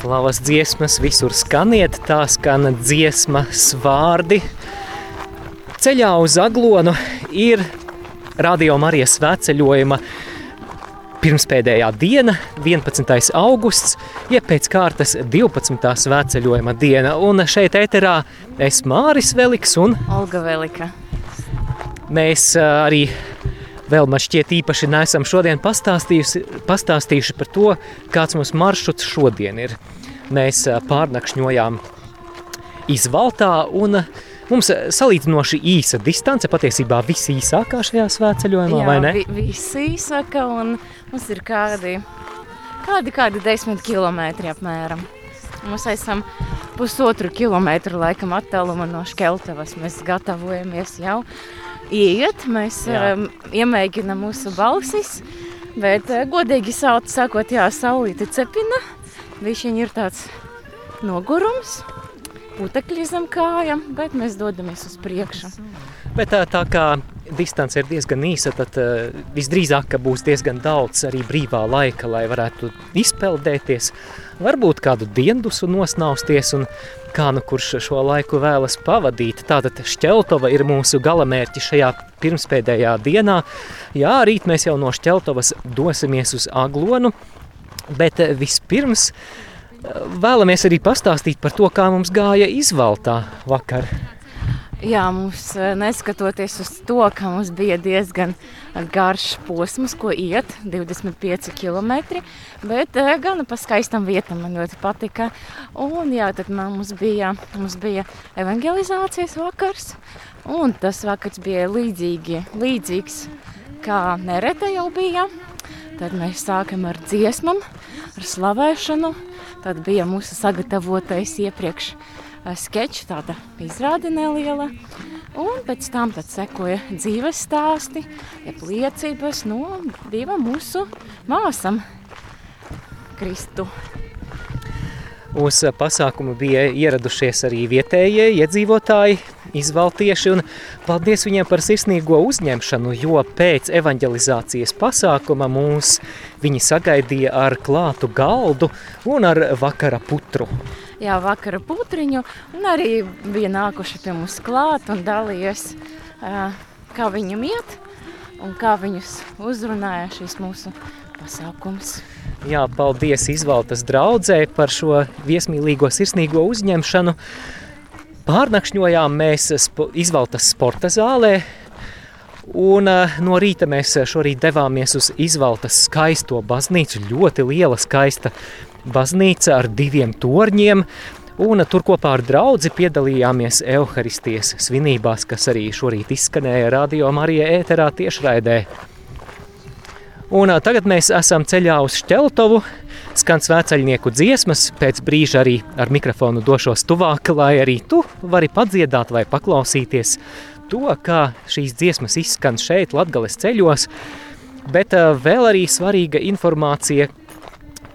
Slavas dziesmas visur skaniet, tā skan dziesmas vārdi. Ceļā uz Aglonu ir Radio Marijas svētceļojuma pirmspēdējā diena, 11. augusts, jeb pēc kārtas 12. svētceļojuma diena. Un šeit ēterā es Māris Veliks un Olga Velika. Mēs arī vēl man šķiet īpaši neesam šodien pastāstījuši par to, kāds mums maršruts šodien ir. Mēs pārnakšņojām izvaltā un mums salīdzinoši īsa distance, patiesībā visīsākā šajā svētceļojumā, Jā, vai ne? Vi, visīsāka un mums ir kādi, kādi, kādi desmit kilometri apmēram. Mēs esam pusotru kilometru laikam attālumā no Škeltavas. Mēs gatavojamies jau iet, mēs Jā. um, iemēģinām mūsu balsis, bet godīgi sākt, sakot, jā, saulīte cepina, viņš ir tāds nogurums, putekļi zem kājām, bet mēs dodamies uz priekšu. Bet tā, tā kā distance ir diezgan īsa, tad uh, visdrīzāk būs diezgan daudz arī brīvā laika, lai varētu izpeldēties, varbūt kādu diendusu nosnausties un kā nu kurš šo laiku vēlas pavadīt. Tātad Šķeltova ir mūsu galamērķi šajā pirmspēdējā dienā. Jā, rīt mēs jau no Šķeltovas dosimies uz Aglonu, bet eh, vispirms eh, vēlamies arī pastāstīt par to, kā mums gāja izvaltā vakar. Jā, mums eh, neskatoties uz to, ka mums bija diezgan garš posms, ko iet 25 km, bet gan pa skaistam vietam man ļoti patika. Un jā, tad man- mums bija, mums bija evangelizācijas vakars, un tas vakars bija līdzīgi, līdzīgs, kā nereta jau bija. Tad mēs sākam ar dziesmām, ar slavēšanu. Tad bija mūsu sagatavotais iepriekš eh, sketčs, tāda izrāde neliela. Un pēc tam sekoja dzīves stāsti, jeb liecības no divām mūsu māsām, Kristu. Uz pasākumu bija ieradušies arī vietējie iedzīvotāji, izvaltieši, un paldies viņiem par sirsnīgo uzņemšanu, jo pēc evanģelizācijas pasākuma mūs viņi sagaidīja ar klātu galdu un ar vakara putru. Jā, vakara putriņu, un arī bija nākuši pie mums klāt un dalījies, kā viņam iet un kā viņus uzrunāja šis mūsu pasākums. Jā, paldies Izvaltas draudzē par šo viesmīlīgo sirsnīgo uzņemšanu. Pārnakšņojām mēs spo, Izvaltas sporta zālē, un eh, no rīta mēs šorīt devāmies uz Izvaltas skaisto baznīcu, ļoti liela skaista baznīca ar diviem torņiem, un tur kopā ar draudzi piedalījāmies Euharistijas svinībās, kas arī šorīt izskanēja Radio Marija ēterā tiešraidē. Un tagad mēs esam ceļā uz Šķeltovu, skan svētceļnieku dziesmas, pēc brīža arī ar mikrofonu došos tuvāk, lai arī tu vari padziedāt vai paklausīties to, kā šīs dziesmas izskan šeit, Latgales ceļos, bet vēl arī svarīga informācija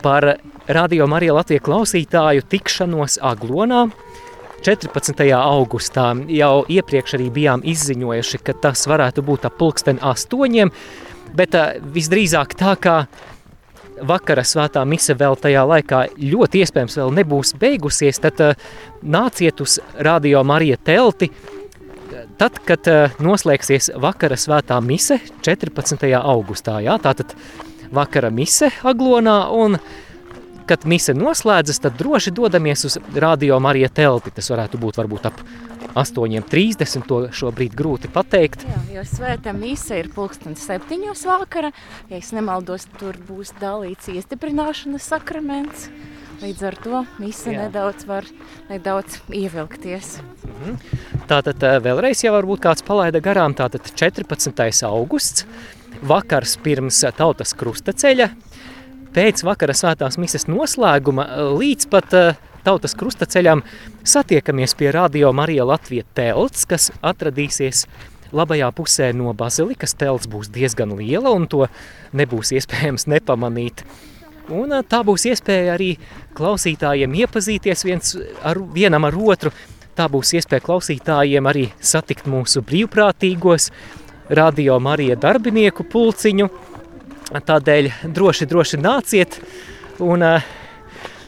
par Radio Marija Latvija klausītāju tikšanos Aglonā, 14. augustā jau iepriekš arī bijām izziņojuši, ka tas varētu būt ap pulksten astoņiem, bet uh, visdrīzāk tā kā vakara svētā mise vēl tajā laikā ļoti iespējams vēl nebūs beigusies, tad uh, nāciet uz Radio Marija telti, tad, kad uh, noslēgsies vakara svētā mise 14. augustā, jā, tātad vakara mise Aglonā un kad mise noslēdzas, tad droši dodamies uz Radio Marija telti. Tas varētu būt varbūt ap 8.30, to šobrīd grūti pateikt. Jā, jo svētā mise ir pulksten septiņos vakara. Ja es nemaldos, tur būs dalīts iestiprināšanas sakraments. Līdz ar to Jā. nedaudz var nedaudz ievilkties. Tātad eh, vēlreiz jau varbūt kāds palaida garām, tātad 14. augusts, vakars pirms tautas krustaceļa, pēc vakara svētās mises noslēguma eh, līdz pat eh, tautas krustaceļam satiekamies pie Radio Marija Latvija telts, kas atradīsies labajā pusē no bazilikas. Telts būs diezgan liela un to nebūs iespējams nepamanīt. Un tā būs iespēja arī klausītājiem iepazīties viens ar, vienam ar otru. Tā būs iespēja klausītājiem arī satikt mūsu brīvprātīgos, radio Marija darbinieku pulciņu. Tādēļ droši, droši nāciet un uh,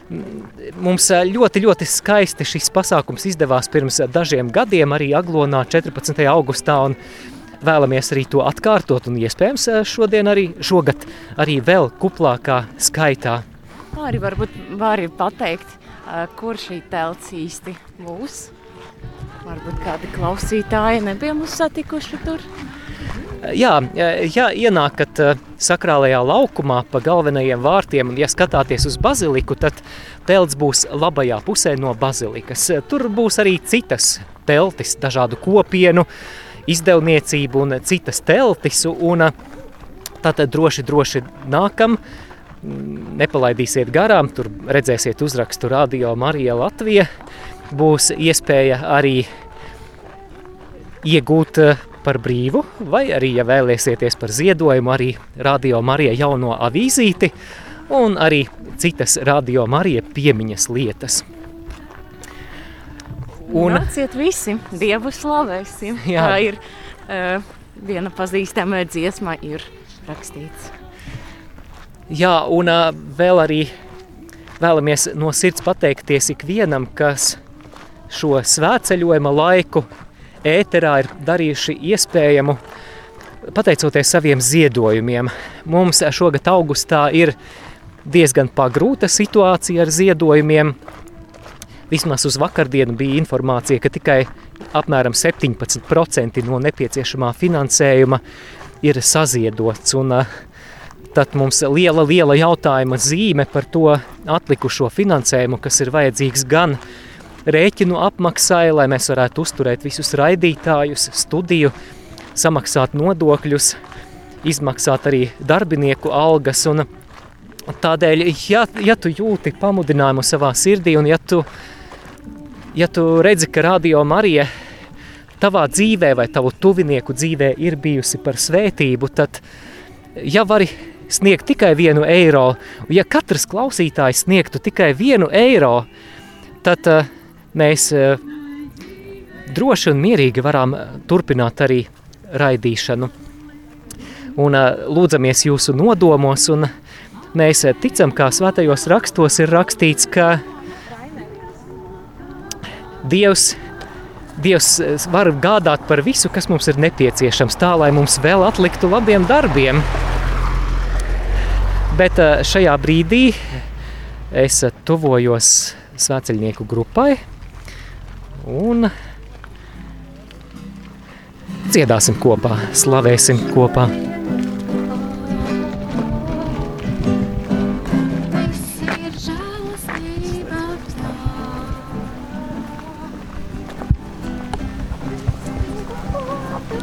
Mums ļoti, ļoti skaisti šis pasākums izdevās pirms dažiem gadiem, arī Aglonā 14. augustā. Vēlamies arī to atkārtot, un iespējams šodien arī šogad arī vēl kuplākā skaitā. Arī varbūt vari pateikt, kur šī telts īsti būs. Varbūt kādi klausītāji nebija mūs satikuši tur. Jā, ja ienākat sakrālajā laukumā pa galvenajiem vārtiem, un ja skatāties uz baziliku, tad telts būs labajā pusē no bazilikas. Tur būs arī citas teltis, dažādu kopienu, izdevniecību un citas teltis, un tātad droši, droši nākam, nepalaidīsiet garām, tur redzēsiet uzrakstu Radio Marija Latvija, būs iespēja arī iegūt par brīvu, vai arī, ja vēlēsieties par ziedojumu, arī Radio Marija jauno avīzīti un arī citas Radio Marija piemiņas lietas. Un Nāciet visi, Dievu slavēsim. Jā. Tā ir uh, viena pazīstama dziesma ir rakstīts. Jā, un uh, vēl arī vēlamies no sirds pateikties ikvienam, kas šo svētceļojuma laiku ēterā ir darījuši iespējamu, pateicoties saviem ziedojumiem. Mums šogad augustā ir diezgan pagrūta situācija ar ziedojumiem. Vismaz uz vakardienu bija informācija, ka tikai apmēram 17% no nepieciešamā finansējuma ir saziedots. Un, tad mums liela, liela jautājuma zīme par to atlikušo finansējumu, kas ir vajadzīgs gan uh, rēķinu apmaksai, lai mēs varētu uzturēt visus raidītājus, studiju, samaksāt nodokļus, izmaksāt arī darbinieku algas. Un tādēļ, ja, ja tu jūti pamudinājumu savā sirdī un ja tu, ja tu redzi, ka Radio Marija tavā dzīvē vai tavu tuvinieku dzīvē ir bijusi par svētību, tad ja vari sniegt tikai vienu eiro, ja katrs klausītājs sniegtu tikai vienu eiro, tad uh, mēs eh, droši un mierīgi varam turpināt arī raidīšanu. Un eh, lūdzamies jūsu nodomos, un mēs ticam, kā svētajos rakstos ir rakstīts, ka Dievs, Dievs var gādāt par visu, kas mums ir nepieciešams, tā lai mums vēl atliktu labiem darbiem. Bet šajā brīdī es tuvojos svēceļnieku grupai, un dziedāsim kopā, slavēsim kopā.